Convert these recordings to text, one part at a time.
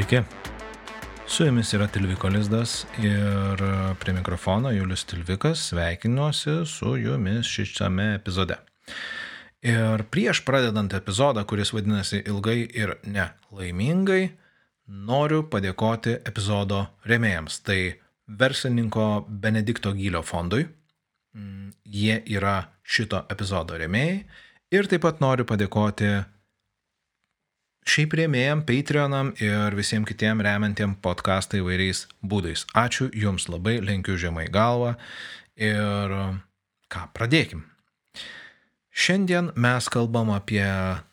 Sveiki. Su jumis yra Tilviko Lizdas ir prie mikrofono Julius Tilvikas sveikinuosi su jumis šiame epizode. Ir prieš pradedant epizodą, kuris vadinasi ilgai ir nelaimingai, noriu padėkoti epizodo remėjams. Tai verslininko Benedikto Gylio fondui. Jie yra šito epizodo remėjai. Ir taip pat noriu padėkoti šiaip rėmėjam, Patreonam ir visiems kitiem remiantiem podcastą įvairiais būdais. Ačiū Jums labai, lenkiu žemai galvą ir ką, pradėkim. Šiandien mes kalbam apie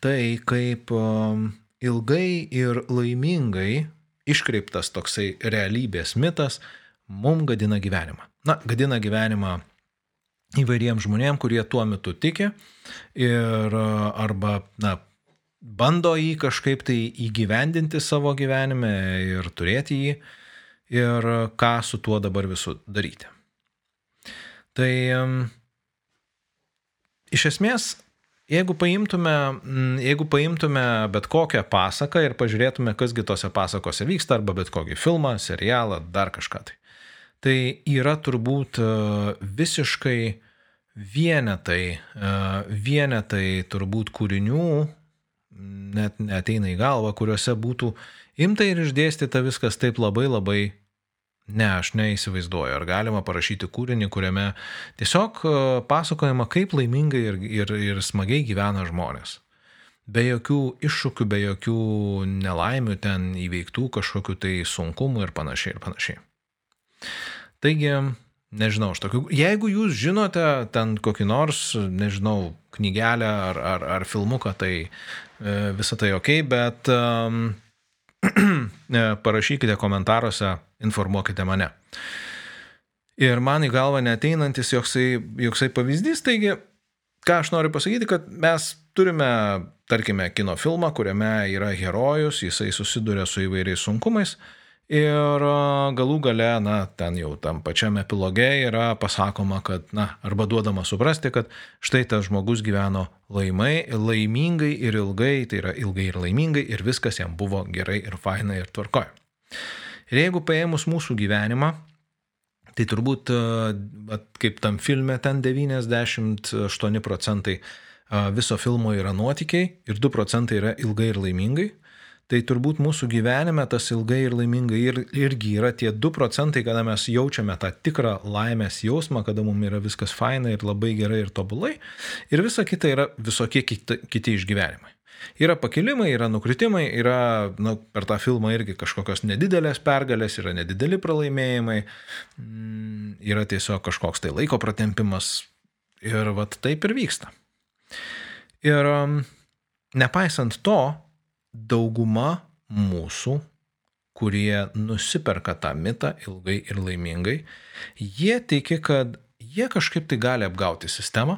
tai, kaip um, ilgai ir laimingai iškreiptas toksai realybės mitas mum gadina gyvenimą. Na, gadina gyvenimą įvairiems žmonėms, kurie tuo metu tiki ir arba, na, bando jį kažkaip tai įgyvendinti savo gyvenime ir turėti jį ir ką su tuo dabar visų daryti. Tai iš esmės, jeigu paimtume, jeigu paimtume bet kokią pasaką ir pažiūrėtume, kasgi tose pasakose vyksta, arba bet kokį filmą, serialą, dar kažką tai, tai yra turbūt e, visiškai vienetai, e, vienetai turbūt kūrinių, net neteina į galvą, kuriuose būtų imta ir išdėstyta viskas taip labai labai, ne, aš neįsivaizduoju, ar galima parašyti kūrinį, kuriame tiesiog e, pasakojama, kaip laimingai ir, ir, ir smagiai gyvena žmonės. Be jokių iššūkių, be jokių nelaimių ten įveiktų kažkokių tai sunkumų ir panašiai ir panašiai. Taigi, nežinau, aš tokių, jeigu jūs žinote ten kokį nors, nežinau, knygelę ar, ar, ar filmuką, tai visą tai ok, bet um, parašykite komentaruose, informuokite mane. Ir man į galvą neteinantis joksai, joksai pavyzdys, taigi, ką aš noriu pasakyti, kad mes turime, tarkime, kino filmą, kuriame yra herojus, jisai susiduria su įvairiais sunkumais Ir galų gale, na, ten jau tam pačiam epiloge yra pasakoma, kad, na, arba duodama suprasti, kad štai tas žmogus gyveno laimai, laimingai ir ilgai, tai yra ilgai ir laimingai ir viskas jam buvo gerai ir fainai ir tvarkoja. Ir jeigu paėmus mūsų gyvenimą, tai turbūt, kaip tam filme, ten 98 procentai viso filmo yra nuotikiai ir 2 procentai yra ilgai ir laimingai tai turbūt mūsų gyvenime tas ilgai ir laimingai ir, irgi yra tie 2 procentai, kada mes jaučiame tą tikrą laimės jausmą, kada mums yra viskas faina ir labai gerai ir tobulai, ir visa kita yra visokie kiti, kiti išgyvenimai. Yra pakilimai, yra nukritimai, yra nu, per tą filmą irgi kažkokios nedidelės pergalės, yra nedideli pralaimėjimai, mm, yra tiesiog kažkoks tai laiko pratempimas ir vat taip ir vyksta. Ir um, nepaisant to, dauguma mūsų, kurie nusiperka tą mitą ilgai ir laimingai, jie tiki, kad jie kažkaip tai gali apgauti sistemą,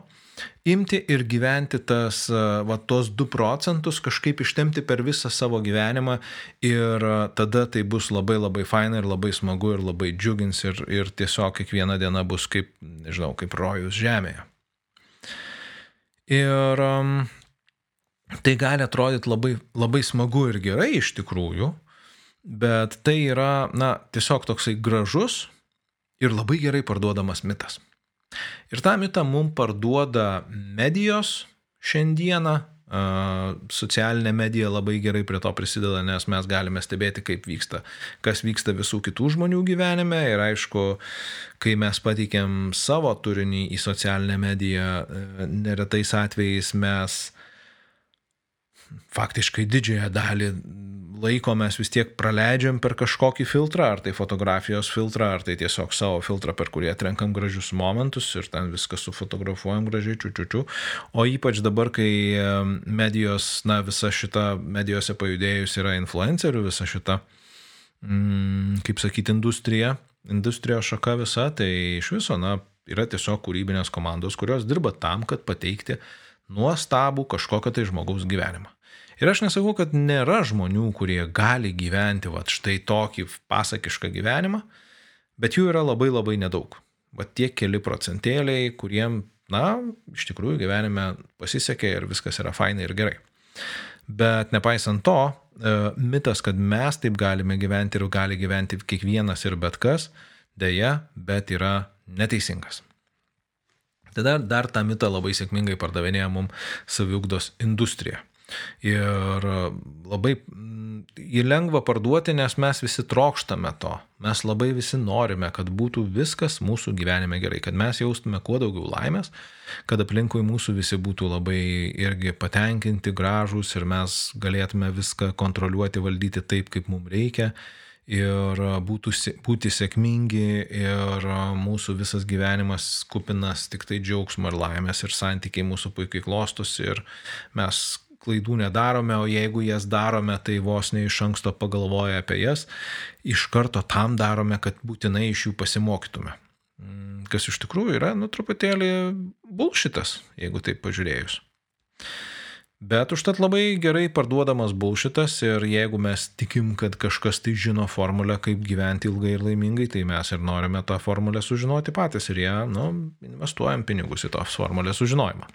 imti ir gyventi tas, va, tos 2 procentus, kažkaip ištemti per visą savo gyvenimą ir tada tai bus labai labai faina ir labai smagu ir labai džiugins ir, ir tiesiog kiekviena diena bus kaip, nežinau, kaip rojus žemėje. Ir um, tai gali atrodyti labai, labai smagu ir gerai iš tikrųjų, bet tai yra, na, tiesiog toksai gražus ir labai gerai parduodamas mitas. Ir tą mitą mums parduoda medijos šiandieną, socialinė medija labai gerai prie to prisideda, nes mes galime stebėti, kaip vyksta, kas vyksta visų kitų žmonių gyvenime ir aišku, kai mes pateikėm savo turinį į socialinę mediją, neretais atvejais mes faktiškai didžiąją dalį laiko mes vis tiek praleidžiam per kažkokį filtrą, ar tai fotografijos filtrą, ar tai tiesiog savo filtrą, per kurį atrenkam gražius momentus ir ten viską sufotografuojam gražiai, čiučiučiu. O ypač dabar, kai medijos, na, visa šita medijose pajudėjus yra influencerių, visa šita, mm, kaip sakyti, industrija, industrijos šaka visa, tai iš viso, na, yra tiesiog kūrybinės komandos, kurios dirba tam, kad pateikti nuostabų kažkokio tai žmogaus gyvenimą. Ir aš nesakau, kad nėra žmonių, kurie gali gyventi va štai tokį pasakišką gyvenimą, bet jų yra labai labai nedaug. Va tie keli procentėliai, kuriem, na, iš tikrųjų gyvenime pasisekė ir viskas yra fainai ir gerai. Bet nepaisant to, e, mitas, kad mes taip galime gyventi ir gali gyventi kiekvienas ir bet kas, dėja, bet yra neteisingas. Tada dar tą mitą labai sėkmingai pardavinėja mums saviugdos industrija. Ir labai jį lengva parduoti, nes mes visi trokštame to. Mes labai visi norime, kad būtų viskas mūsų gyvenime gerai, kad mes jaustume kuo daugiau laimės, kad aplinkui mūsų visi būtų labai irgi patenkinti, gražūs ir mes galėtume viską kontroliuoti, valdyti taip, kaip mums reikia ir būtų, būti sėkmingi ir mūsų visas gyvenimas kupinas tik tai džiaugsmo ir laimės ir santykiai mūsų puikiai klostosi ir mes klaidų nedarome, o jeigu jas darome, tai vos ne iš anksto pagalvoja apie jas, iš karto tam darome, kad būtinai iš jų pasimokytume. Mm, kas iš tikrųjų yra, nu, truputėlį bulšitas, jeigu taip pažiūrėjus. Bet užtat labai gerai parduodamas bulšitas ir jeigu mes tikim, kad kažkas tai žino formulę, kaip gyventi ilgai ir laimingai, tai mes ir norime tą formulę sužinoti patys ir ją, nu, investuojam pinigus į tos formulės sužinojimą.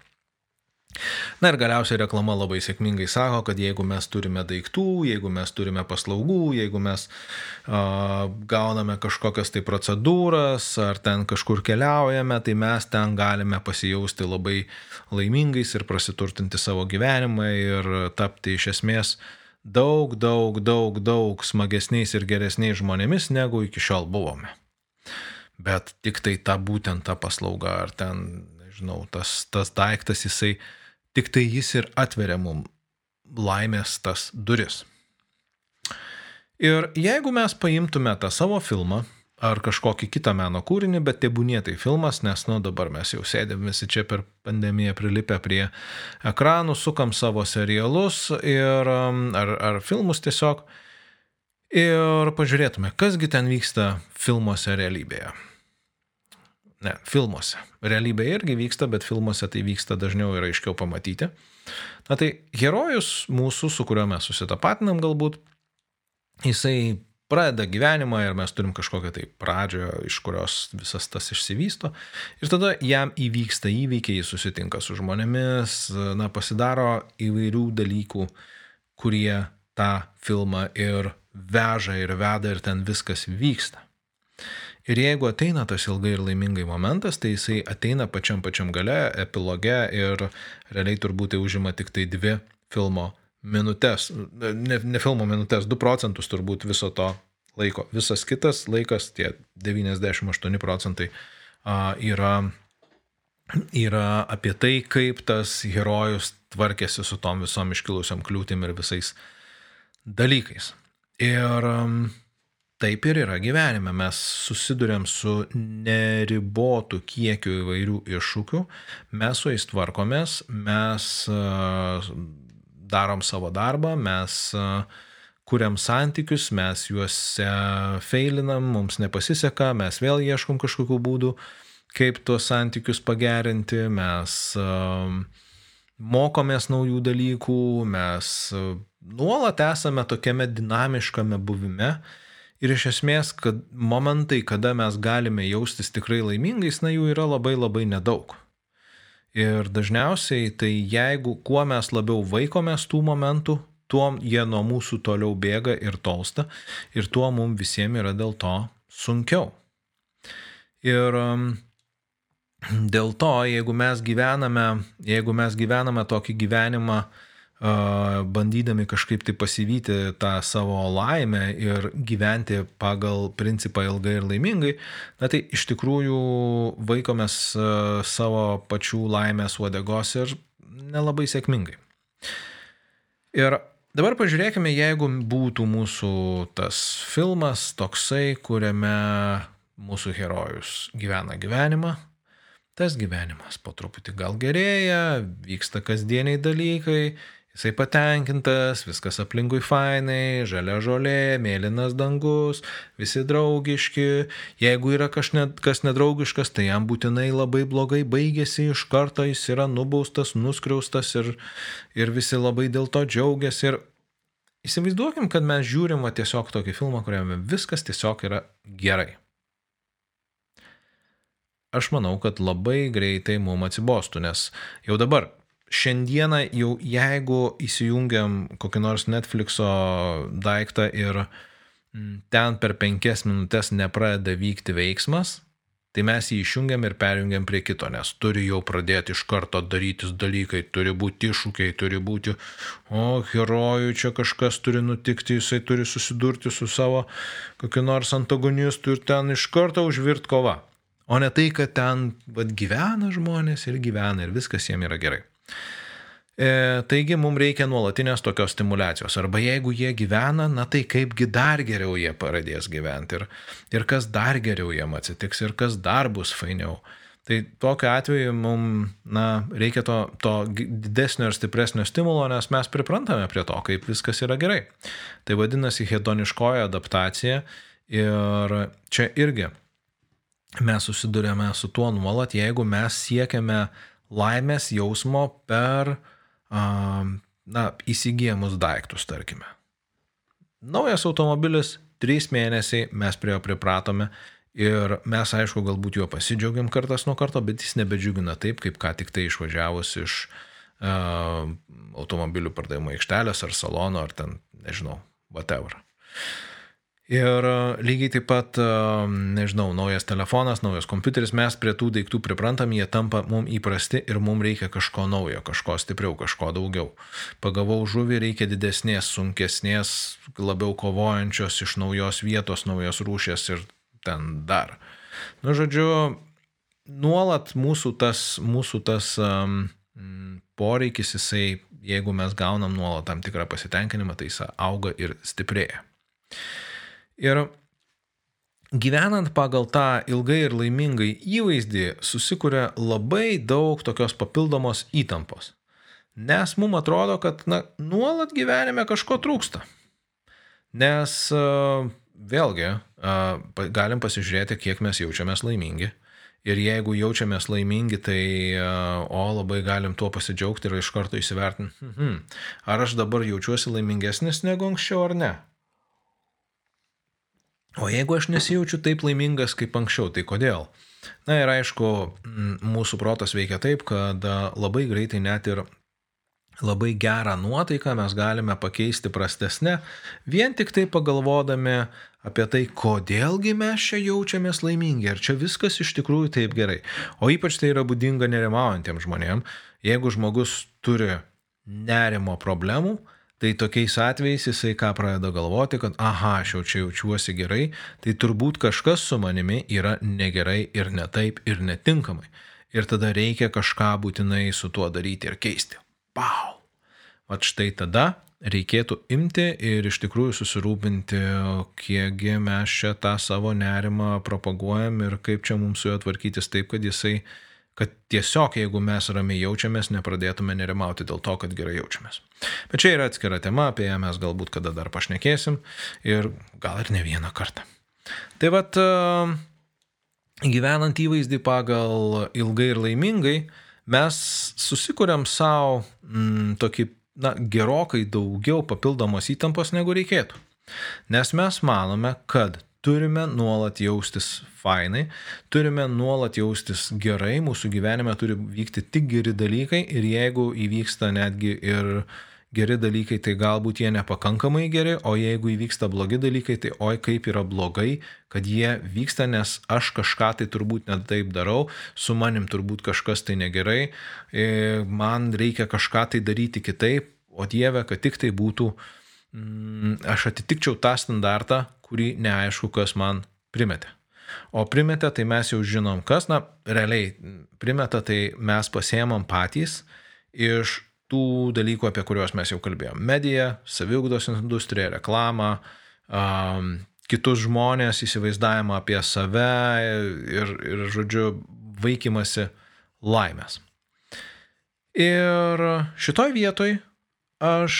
Na ir galiausiai reklama labai sėkmingai sako, kad jeigu mes turime daiktų, jeigu mes turime paslaugų, jeigu mes uh, gauname kažkokias tai procedūras ar ten kažkur keliaujame, tai mes ten galime pasijausti labai laimingais ir prasiturtinti savo gyvenimą ir tapti iš esmės daug, daug, daug, daug smagesniais ir geresniais žmonėmis, negu iki šiol buvome. Bet tik tai ta būtent ta paslauga ar ten, nežinau, tas, tas daiktas jisai Tik tai jis ir atveria mum laimės tas duris. Ir jeigu mes paimtume tą savo filmą ar kažkokį kitą meno kūrinį, bet tebūnie tai filmas, nes, nu, dabar mes jau sėdėm visi čia per pandemiją prilipę prie ekranų, sukam savo serialus ir, um, ar, ar filmus tiesiog ir pažiūrėtume, kasgi ten vyksta filmuose realybėje. Ne, filmuose. Realybė irgi vyksta, bet filmuose tai vyksta dažniau ir aiškiau pamatyti. Na tai herojus mūsų, su kuriuo mes susitapatinam galbūt, jisai pradeda gyvenimą ir mes turim kažkokią tai pradžią, iš kurios visas tas išsivysto. Ir tada jam įvyksta įvykiai, jis susitinka su žmonėmis, na, pasidaro įvairių dalykų, kurie tą filmą ir veža ir veda ir ten viskas vyksta. Ir jeigu ateina tas ilgai ir laimingai momentas, tai jisai ateina pačiam pačiam gale, epiloge ir realiai turbūt tai užima tik tai dvi filmo minutės, ne, ne filmo minutės, 2 procentus turbūt viso to laiko. Visas kitas laikas, tie 98 procentai, yra, yra apie tai, kaip tas herojus tvarkėsi su tom visom iškilusiam kliūtim ir visais dalykais. Ir Taip ir yra gyvenime. Mes susidurėm su neribotu kiekiu įvairių iššūkių, mes su jais tvarkomės, mes darom savo darbą, mes kuriam santykius, mes juose feilinam, mums nepasiseka, mes vėl ieškom kažkokių būdų, kaip tuos santykius pagerinti, mes mokomės naujų dalykų, mes nuolat esame tokiame dinamiškame buvime Ir iš esmės, kad momentai, kada mes galime jaustis tikrai laimingais, na jų yra labai labai nedaug. Ir dažniausiai tai jeigu kuo mes labiau vaikomės tų momentų, tuo jie nuo mūsų toliau bėga ir tolsta ir tuo mums visiems yra dėl to sunkiau. Ir um, dėl to, jeigu mes gyvename, jeigu mes gyvename tokį gyvenimą, uh, bandydami kažkaip tai pasivyti tą savo laimę ir gyventi pagal principą ilgai ir laimingai, na tai iš tikrųjų vaikomės savo pačių laimės uodegos ir nelabai sėkmingai. Ir dabar pažiūrėkime, jeigu būtų mūsų tas filmas toksai, kuriame mūsų herojus gyvena gyvenimą, tas gyvenimas po truputį gal gerėja, vyksta kasdieniai dalykai Jisai patenkintas, viskas aplinkui fainai, žalia žolė, mėlynas dangus, visi draugiški. Jeigu yra kažkas nedraugiškas, tai jam būtinai labai blogai baigėsi, iš karto jis yra nubaustas, nuskriaustas ir, ir visi labai dėl to džiaugiasi. Ir įsivaizduokim, kad mes žiūrim tiesiog tokį filmą, kuriame viskas tiesiog yra gerai. Aš manau, kad labai greitai mums atsibostų, nes jau dabar šiandieną jau jeigu įsijungiam kokį nors Netflixo daiktą ir mm, ten per penkias minutės nepradeda vykti veiksmas, tai mes jį išjungiam ir perjungiam prie kito, nes turi jau pradėti iš karto darytis dalykai, turi būti iššūkiai, turi būti, o herojui čia kažkas turi nutikti, jisai turi susidurti su savo kokiu nors antagonistu ir ten iš karto užvirt kova. O ne tai, kad ten vat, gyvena žmonės ir gyvena ir viskas jiem yra gerai. E, taigi mums reikia nuolatinės tokios stimulacijos. Arba jeigu jie gyvena, na tai kaipgi dar geriau jie pradės gyventi ir, ir kas dar geriau jiem atsitiks ir kas dar bus fainiau. Tai tokiu atveju mums na, reikia to, to didesnio ir stipresnio stimulo, nes mes priprantame prie to, kaip viskas yra gerai. Tai vadinasi hedoniškoji adaptacija ir čia irgi mes susidurėme su tuo nuolat, jeigu mes siekiame laimės jausmo per uh, na, įsigijamus daiktus, tarkime. Naujas automobilis, trys mėnesiai, mes prie jo pripratome ir mes, aišku, galbūt juo pasidžiaugiam kartas nuo karto, bet jis nebedžiugina taip, kaip ką tik tai išvažiavus iš uh, automobilių pardavimo aikštelės ar salono ar ten, nežinau, whatever. Ir e, lygiai taip pat, e, nežinau, naujas telefonas, naujas kompiuteris, mes prie tų daiktų priprantam, jie tampa mums įprasti ir mums reikia kažko naujo, kažko stipriau, kažko daugiau. Pagavau žuvį, reikia didesnės, sunkesnės, labiau kovojančios iš naujos vietos, naujos rūšės ir ten dar. Nu, žodžiu, nuolat mūsų tas, mūsų tas um, poreikis, jisai, jeigu mes gaunam nuolat tam tikrą pasitenkinimą, tai jis auga ir stiprėja. Ir gyvenant pagal tą ilgai ir laimingai įvaizdį susikuria labai daug tokios papildomos įtampos. Nes mums atrodo, kad na, nuolat gyvenime kažko trūksta. Nes vėlgi galim pasižiūrėti, kiek mes jaučiamės laimingi. Ir jeigu jaučiamės laimingi, tai o labai galim tuo pasidžiaugti ir iš karto įsivertinti, hmm, ar aš dabar jaučiuosi laimingesnis negu anksčiau ar ne. O jeigu aš nesijaučiu taip laimingas kaip anksčiau, tai kodėl? Na ir aišku, mūsų protas veikia taip, kad labai greitai net ir labai gerą nuotaiką mes galime pakeisti prastesnę, vien tik tai pagalvodami apie tai, kodėlgi mes čia jaučiamės laimingi, ar čia viskas iš tikrųjų taip gerai. O ypač tai yra būdinga nerimaujantiems žmonėms. Jeigu žmogus turi nerimo problemų, Tai tokiais atvejais jisai ką pradeda galvoti, kad aha, aš jau čia jaučiuosi gerai, tai turbūt kažkas su manimi yra negerai ir ne taip ir netinkamai. Ir tada reikia kažką būtinai su tuo daryti ir keisti. Pau! Vat štai tada reikėtų imti ir iš tikrųjų susirūpinti, kiekgi mes čia tą savo nerimą propaguojam ir kaip čia mums su juo tvarkytis taip, kad jisai kad tiesiog jeigu mes ramiai jaučiamės, nepradėtume nerimauti dėl to, kad gerai jaučiamės. Bet čia yra atskira tema, apie ją mes galbūt kada dar pašnekėsim ir gal ir ne vieną kartą. Tai vad, e, gyvenant įvaizdį pagal ilgai ir laimingai, mes susikuriam savo mm, tokį na, gerokai daugiau papildomos įtampos negu reikėtų. Nes mes manome, kad turime nuolat jaustis fainai, turime nuolat jaustis gerai, mūsų gyvenime turi vykti tik geri dalykai ir jeigu įvyksta netgi ir geri dalykai, tai galbūt jie nepakankamai geri, o jeigu įvyksta blogi dalykai, tai oi kaip yra blogai, kad jie vyksta, nes aš kažką tai turbūt net taip darau, su manim turbūt kažkas tai negerai, e, man reikia kažką tai daryti kitaip, o Dieve, kad tik tai būtų, mm, aš atitikčiau tą standartą, kurį neaišku, kas man primetė. O primetė, tai mes jau žinom, kas, na, realiai primeta, tai mes pasiemam patys iš tų dalykų, apie kuriuos mes jau kalbėjom. Medija, saviugdos industrija, reklama, um, kitus žmonės, įsivaizdavimą apie save ir, ir žodžiu, vaikymasi laimės. Ir šitoj vietoj aš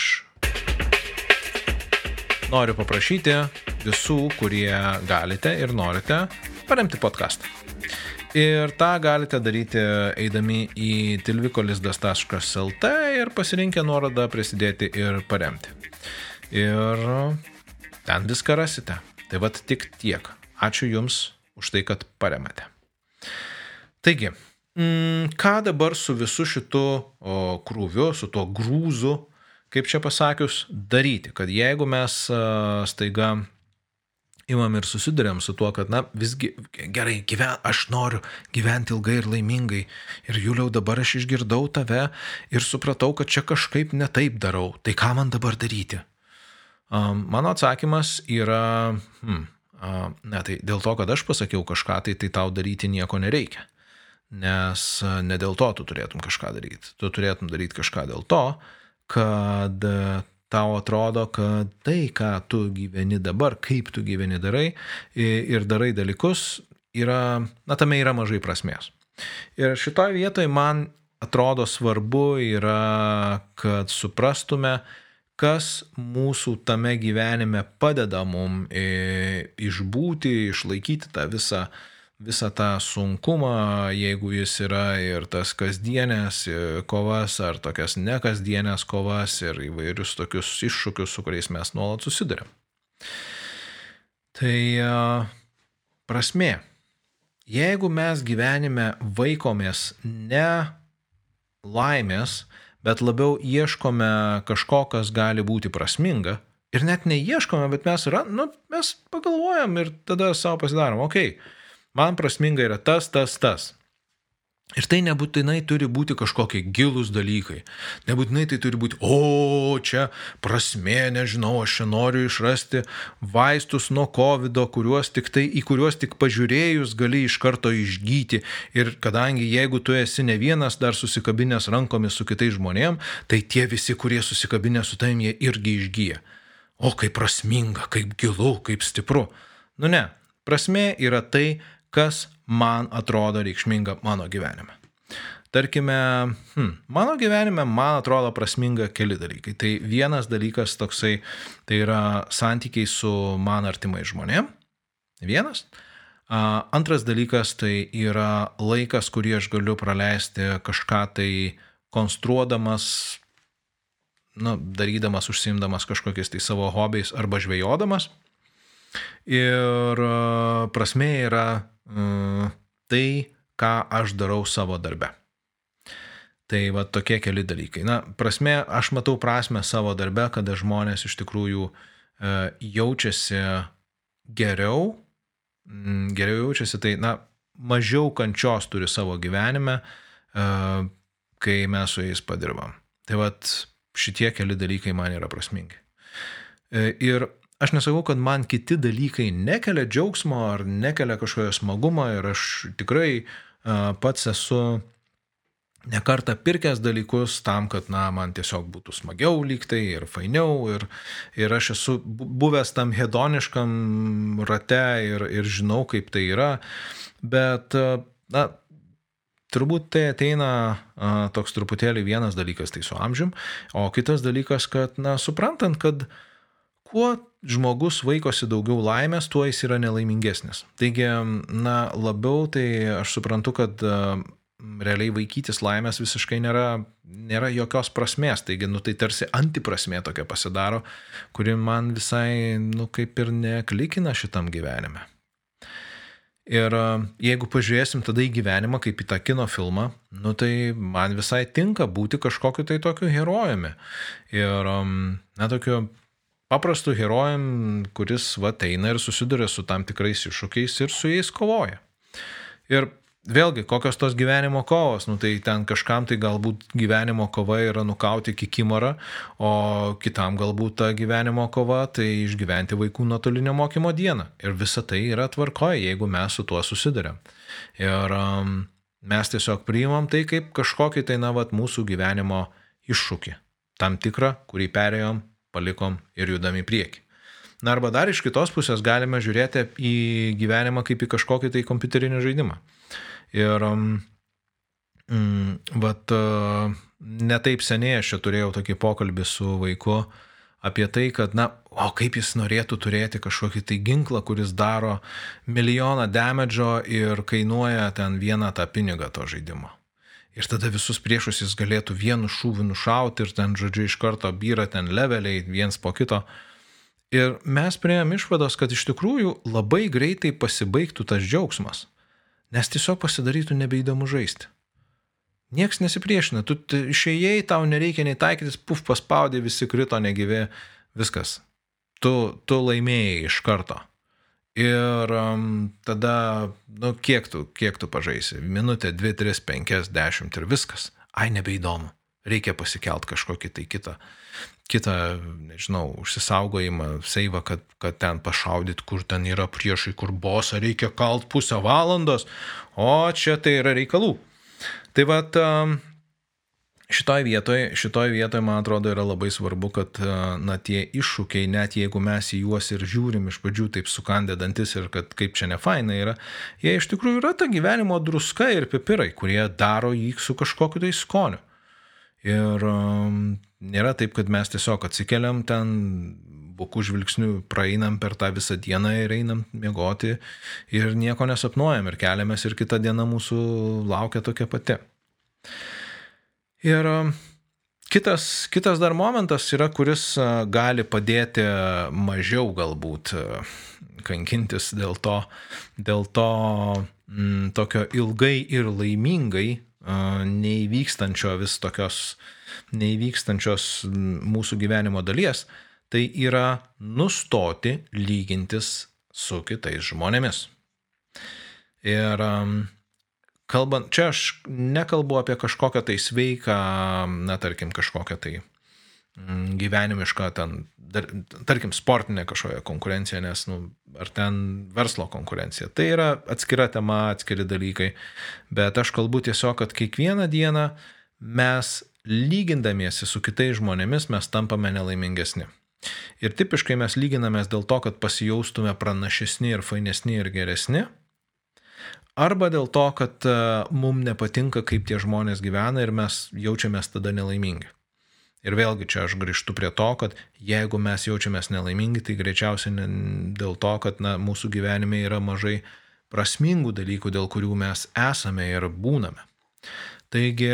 noriu paprašyti visų, kurie galite ir norite paremti podcastą. Ir tą galite daryti eidami į tilvikolisdas.lt ir pasirinkę nuorodą prisidėti ir paremti. Ir ten viską rasite. Tai vad tik tiek. Ačiū Jums už tai, kad paremate. Taigi, mm, ką dabar su visu šitu krūviu, su tuo grūzu, kaip čia pasakius, daryti, kad jeigu mes staiga imam ir susidurėm su tuo, kad, na, visgi gerai, gyven, aš noriu gyventi ilgai ir laimingai. Ir Juliau, dabar aš išgirdau tave ir supratau, kad čia kažkaip netaip darau. Tai ką man dabar daryti? Um, mano atsakymas yra, hmm, uh, ne, tai dėl to, kad aš pasakiau kažką, tai, tai tau daryti nieko nereikia. Nes uh, ne dėl to tu turėtum kažką daryti. Tu turėtum daryti kažką dėl to, kad uh, tau atrodo, kad tai, ką tu gyveni dabar, kaip tu gyveni darai ir darai dalykus, yra, na, tame yra mažai prasmės. Ir šitoje vietoje man atrodo svarbu yra, kad suprastume, kas mūsų tame gyvenime padeda mum išbūti, išlaikyti tą visą uh, visą tą sunkumą, jeigu jis yra ir tas kasdienės kovas, ar tokias nekasdienės kovas ir įvairius tokius iššūkius, su kuriais mes nuolat susidurėm. Tai prasme, jeigu mes gyvenime vaikomės ne laimės, bet labiau ieškome kažko, kas gali būti prasminga, ir net neieškome, bet mes, yra, nu, mes pagalvojam ir tada savo pasidarom, okei, okay, Man prasminga yra tas, tas, tas. Ir tai nebūtinai turi būti kažkokie gilūs dalykai. Nebūtinai tai turi būti, o čia prasmė, nežinau, aš čia noriu išrasti vaistus nuo COVID, kuriuos tik tai, į kuriuos tik pažiūrėjus gali iš karto išgyti. Ir kadangi jeigu tu esi ne vienas dar susikabinęs rankomis su kitais žmonėm, tai tie visi, kurie susikabinę su tavim, jie irgi išgyja. O kaip prasminga, kaip gilu, kaip stipru. Nu ne, prasmė yra tai, kas man atrodo reikšminga mano gyvenime. Tarkime, hmm, mano gyvenime man atrodo prasminga keli dalykai. Tai vienas dalykas toksai, tai yra santykiai su man artimai žmonėm. Vienas. Antras dalykas tai yra laikas, kurį aš galiu praleisti kažką tai konstruodamas, nu, darydamas, užsimdamas kažkokiais tai savo hobiais arba žvejodamas. Ir prasme yra tai, ką aš darau savo darbe. Tai va tokie keli dalykai. Na, prasme, aš matau prasme savo darbe, kada žmonės iš tikrųjų e, jaučiasi geriau, mm, geriau jaučiasi, tai, na, mažiau kančios turi savo gyvenime, e, kai mes su jais padirbam. Tai va šitie keli dalykai man yra prasmingi. E, ir Aš nesakau, kad man kiti dalykai nekelia džiaugsmo ar nekelia kažkojo smagumo ir aš tikrai uh, pats esu nekartą pirkęs dalykus tam, kad, na, man tiesiog būtų smagiau lygtai ir fainiau ir, ir aš esu buvęs tam hedoniškam rate ir, ir žinau, kaip tai yra, bet, na, turbūt tai ateina a, toks truputėlį vienas dalykas tai su amžium, o kitas dalykas, kad, na, suprantant, kad kuo žmogus vaikosi daugiau laimės, tuo jis yra nelaimingesnis. Taigi, na, labiau tai aš suprantu, kad realiai vaikytis laimės visiškai nėra, nėra jokios prasmės. Taigi, nu, tai tarsi antiprasmė tokia pasidaro, kuri man visai, nu, kaip ir neklikina šitam gyvenime. Ir jeigu pažiūrėsim tada į gyvenimą kaip į tą kino filmą, nu tai man visai tinka būti kažkokiu tai tokiu herojumi. Ir, na, tokiu paprastu herojum, kuris va eina ir susiduria su tam tikrais iššūkiais ir su jais kovoja. Ir vėlgi, kokios tos gyvenimo kovos, nu tai ten kažkam tai galbūt gyvenimo kova yra nukauti kikimarą, o kitam galbūt ta gyvenimo kova tai išgyventi vaikų nuotolinio mokymo dieną. Ir visa tai yra tvarkoje, jeigu mes su tuo susidurėm. Ir um, mes tiesiog priimam tai kaip kažkokį tai, na, vat, mūsų gyvenimo iššūkį. Tam tikrą, kurį perėjom palikom ir judam į priekį. Na arba dar iš kitos pusės galime žiūrėti į gyvenimą kaip į kažkokį tai kompiuterinį žaidimą. Ir um, mm, vat, uh, netaip seniai aš čia turėjau tokį pokalbį su vaiku apie tai, kad, na, o kaip jis norėtų turėti kažkokį tai ginklą, kuris daro milijoną damedžio ir kainuoja ten vieną tą pinigą to žaidimo. Ir tada visus priešus jis galėtų vienu šūviu nušauti ir ten, žodžiu, iš karto byra ten leveliai viens po kito. Ir mes prieėm išvados, kad iš tikrųjų labai greitai pasibaigtų tas džiaugsmas, nes tiesiog pasidarytų nebeįdomu žaisti. Niekas nesipriešina, tu išėjai, tau nereikia nei taikytis, puf, paspaudė, visi krito negyvi, viskas. Tu, tu laimėjai iš karto. Ir um, tada, nu, kiek tu, kiek tu pažaisi? Minutė, 2, 3, 5, 10 ir viskas. Ai, nebeįdomu. Reikia pasikelt kažkokį tai kitą, kitą, nežinau, užsisaugojimą, seivą, kad, kad ten pašaudyt, kur ten yra priešai, kur bosą reikia kalt pusę valandos, o čia tai yra reikalų. Tai vad, šitoj vietoje, šitoj vietoje, man atrodo, yra labai svarbu, kad, na, tie iššūkiai, net jeigu mes į juos ir žiūrim iš pradžių taip sukandė dantis ir kad kaip čia ne faina yra, jie iš tikrųjų yra ta gyvenimo druska ir pipirai, kurie daro jį su kažkokiu tai skoniu. Ir um, nėra taip, kad mes tiesiog atsikeliam ten, bukų žvilgsnių praeinam per tą visą dieną ir einam miegoti ir nieko nesapnuojam ir keliamės ir kita diena mūsų laukia tokia pati. Ir um, kitas, kitas dar momentas yra, kuris uh, gali padėti mažiau galbūt uh, kankintis dėl to, dėl to m, mm, tokio ilgai ir laimingai uh, neįvykstančio vis tokios, neįvykstančios mm, mūsų gyvenimo dalies, tai yra nustoti lygintis su kitais žmonėmis. Ir um, kalbant, čia aš nekalbu apie kažkokią tai sveiką, na, tarkim, kažkokią tai mm, gyvenimišką, ten, dar, tarkim, sportinę kažkokią konkurenciją, nes, nu, ar ten verslo konkurencija. Tai yra atskira tema, atskiri dalykai, bet aš kalbu tiesiog, kad kiekvieną dieną mes lygindamiesi su kitais žmonėmis mes tampame nelaimingesni. Ir tipiškai mes lyginamės dėl to, kad pasijaustume pranašesni ir fainesni ir geresni, Arba dėl to, kad e, mums nepatinka, kaip tie žmonės gyvena ir mes jaučiamės tada nelaimingi. Ir vėlgi čia aš grįžtu prie to, kad jeigu mes jaučiamės nelaimingi, tai greičiausiai dėl to, kad na, mūsų gyvenime yra mažai prasmingų dalykų, dėl kurių mes esame ir būname. Taigi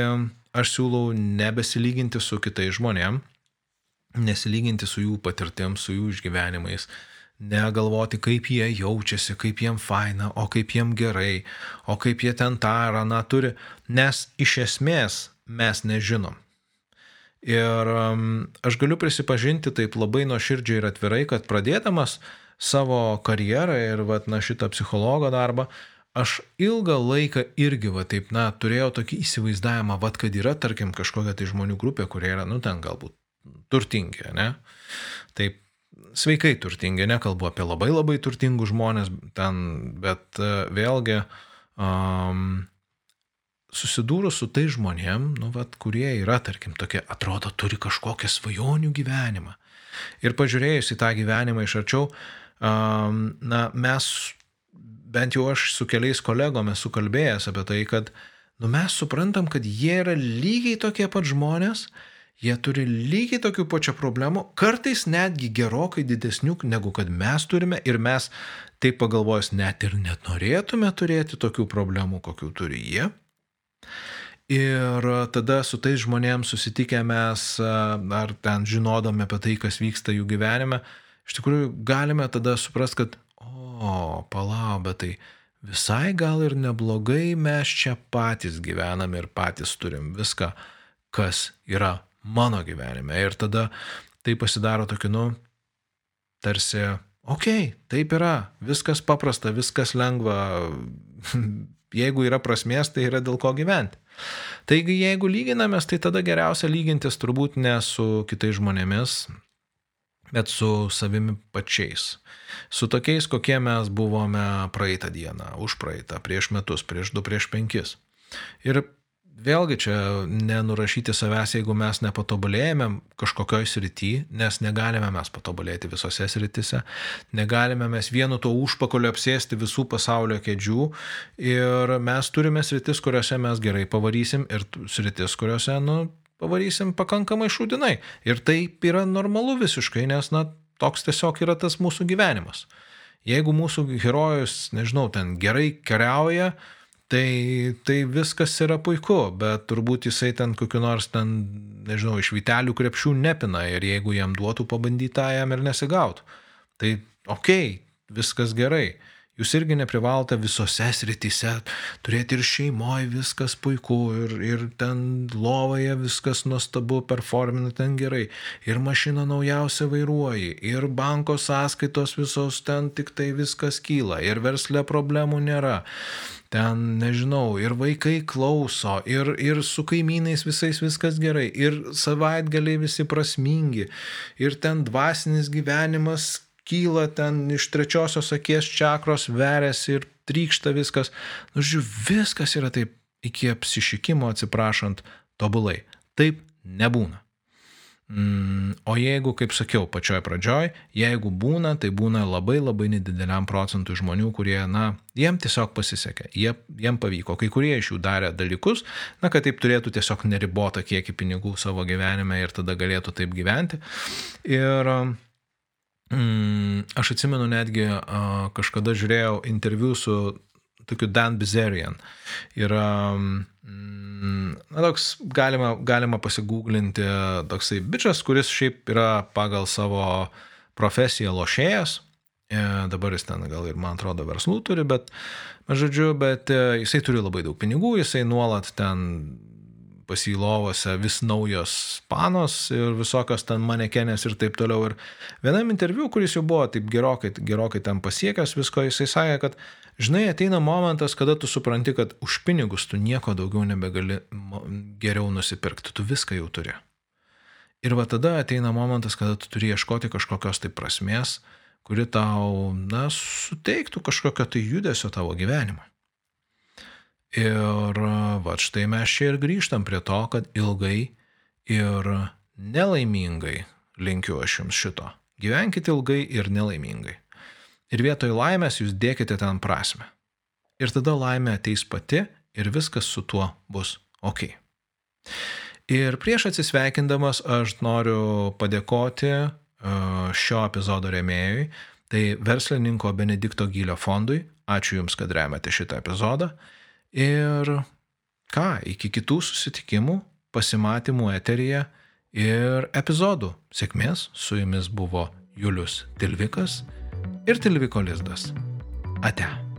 aš siūlau nebesilyginti su kitais žmonėmis, nesilyginti su jų patirtim, su jų išgyvenimais, negalvoti, kaip jie jaučiasi, kaip jiem faina, o kaip jiem gerai, o kaip jie ten tą ar aną turi, nes iš esmės mes nežinom. Ir um, aš galiu prisipažinti taip labai nuoširdžiai ir atvirai, kad pradėdamas savo karjerą ir vat, na, šitą psichologo darbą, aš ilgą laiką irgi, va taip, na, turėjau tokį įsivaizdavimą, va, kad yra, tarkim, kažkokia tai žmonių grupė, kurie yra, nu, ten galbūt turtingi, ne? Taip, sveikai turtingi, nekalbu apie labai labai turtingus žmonės, ten, bet e, vėlgi um, susidūrus su tai žmonėm, nu, vat, kurie yra, tarkim, tokie, atrodo, turi kažkokią svajonių gyvenimą. Ir pažiūrėjus į tą gyvenimą iš arčiau, um, na, mes, bent jau aš su keliais kolegomis esu kalbėjęs apie tai, kad, nu, mes suprantam, kad jie yra lygiai tokie pat žmonės, uh, Jie turi lygiai tokių pačių problemų, kartais netgi gerokai didesnių negu kad mes turime ir mes, taip pagalvojus, net ir net norėtume turėti tokių problemų, kokių turi jie. Ir tada su tais žmonėms susitikę mes, ar ten žinodami apie tai, kas vyksta jų gyvenime, iš tikrųjų galime tada suprasti, kad, o, palau, bet tai visai gal ir neblogai mes čia patys gyvename ir patys turim viską, kas yra mano gyvenime. Ir tada tai pasidaro tokiu, nu, tarsi, okei, okay, taip yra, viskas paprasta, viskas lengva, jeigu yra prasmės, tai yra dėl ko gyventi. Taigi, jeigu lyginamės, tai tada geriausia lygintis turbūt ne su kitais žmonėmis, bet su savimi pačiais. Su tokiais, kokie mes buvome praeitą dieną, už praeitą, prieš metus, prieš du, prieš penkis. Ir vėlgi čia nenurašyti savęs, jeigu mes nepatobulėjame kažkokioj srity, nes negalime mes patobulėti visose sritise, negalime mes vienu to užpakolio apsėsti visų pasaulio kėdžių ir mes turime sritis, kuriuose mes gerai pavarysim ir sritis, kuriuose, nu, pavarysim pakankamai šūdinai. Ir taip yra normalu visiškai, nes, na, toks tiesiog yra tas mūsų gyvenimas. Jeigu mūsų herojus, nežinau, ten gerai kariauja, Tai, tai viskas yra puiku, bet turbūt jisai ten kokiu nors ten, nežinau, iš vitelių krepšių nepina ir jeigu jam duotų pabandyti, tą jam ir nesigautų. Tai okei, okay, viskas gerai. Jūs irgi neprivalote visose srityse turėti ir šeimoje viskas puiku, ir, ir ten lovoje viskas nuostabu, performina ten gerai, ir mašiną naujausią vairuoji, ir banko sąskaitos visos ten tik tai viskas kyla, ir versle problemų nėra. Ten, nežinau, ir vaikai klauso, ir, ir su kaimynais visais viskas gerai, ir savaitgaliai visi prasmingi, ir ten dvasinis gyvenimas kyla ten iš trečiosios akies čakros, veriasi ir trykšta viskas. Nu, žiūrėjau, viskas yra taip iki apsišikimo atsiprašant tobulai. Taip nebūna. Mm, o jeigu, kaip sakiau, pačioj pradžioj, jeigu būna, tai būna labai labai nedideliam procentui žmonių, kurie, na, jiem tiesiog pasisekė, jie, jiem pavyko, kai kurie iš jų darė dalykus, na, kad taip turėtų tiesiog neribotą kiekį pinigų savo gyvenime ir tada galėtų taip gyventi. Ir Mm, aš atsimenu netgi uh, kažkada žiūrėjau interviu su tokiu Dan Bizerian. Yra mm, na, toks, galima, galima pasigūglinti toksai bičias, kuris šiaip yra pagal savo profesiją lošėjas. E, dabar jis ten gal ir, man atrodo, verslų turi, bet, žodžiu, bet e, jisai turi labai daug pinigų, jisai nuolat ten pasilovose vis naujos panos ir visokios ten manekenės ir taip toliau. Ir vienam interviu, kuris jau buvo taip gerokai, gerokai ten pasiekęs visko, jisai sakė, kad žinai, ateina momentas, kada tu supranti, kad už pinigus tu nieko daugiau nebegali geriau nusipirkti, tu viską jau turi. Ir va tada ateina momentas, kada tu turi ieškoti kažkokios tai prasmės, kuri tau, na, suteiktų kažkokio tai judesio tavo gyvenimą. Ir va štai mes čia ir grįžtam prie to, kad ilgai ir nelaimingai linkiu aš jums šito. Gyvenkite ilgai ir nelaimingai. Ir vietoj laimės jūs dėkite ten prasme. Ir tada laimė ateis pati ir viskas su tuo bus ok. Ir prieš atsisveikindamas aš noriu padėkoti šio epizodo remėjui, tai verslininko Benedikto Gylio fondui. Ačiū Jums, kad remiate šitą epizodą. Ir ką, iki kitų susitikimų, pasimatymų eteryje ir epizodų. Sėkmės, su jumis buvo Julius Tilvikas ir Tilviko Lizdas. Ate.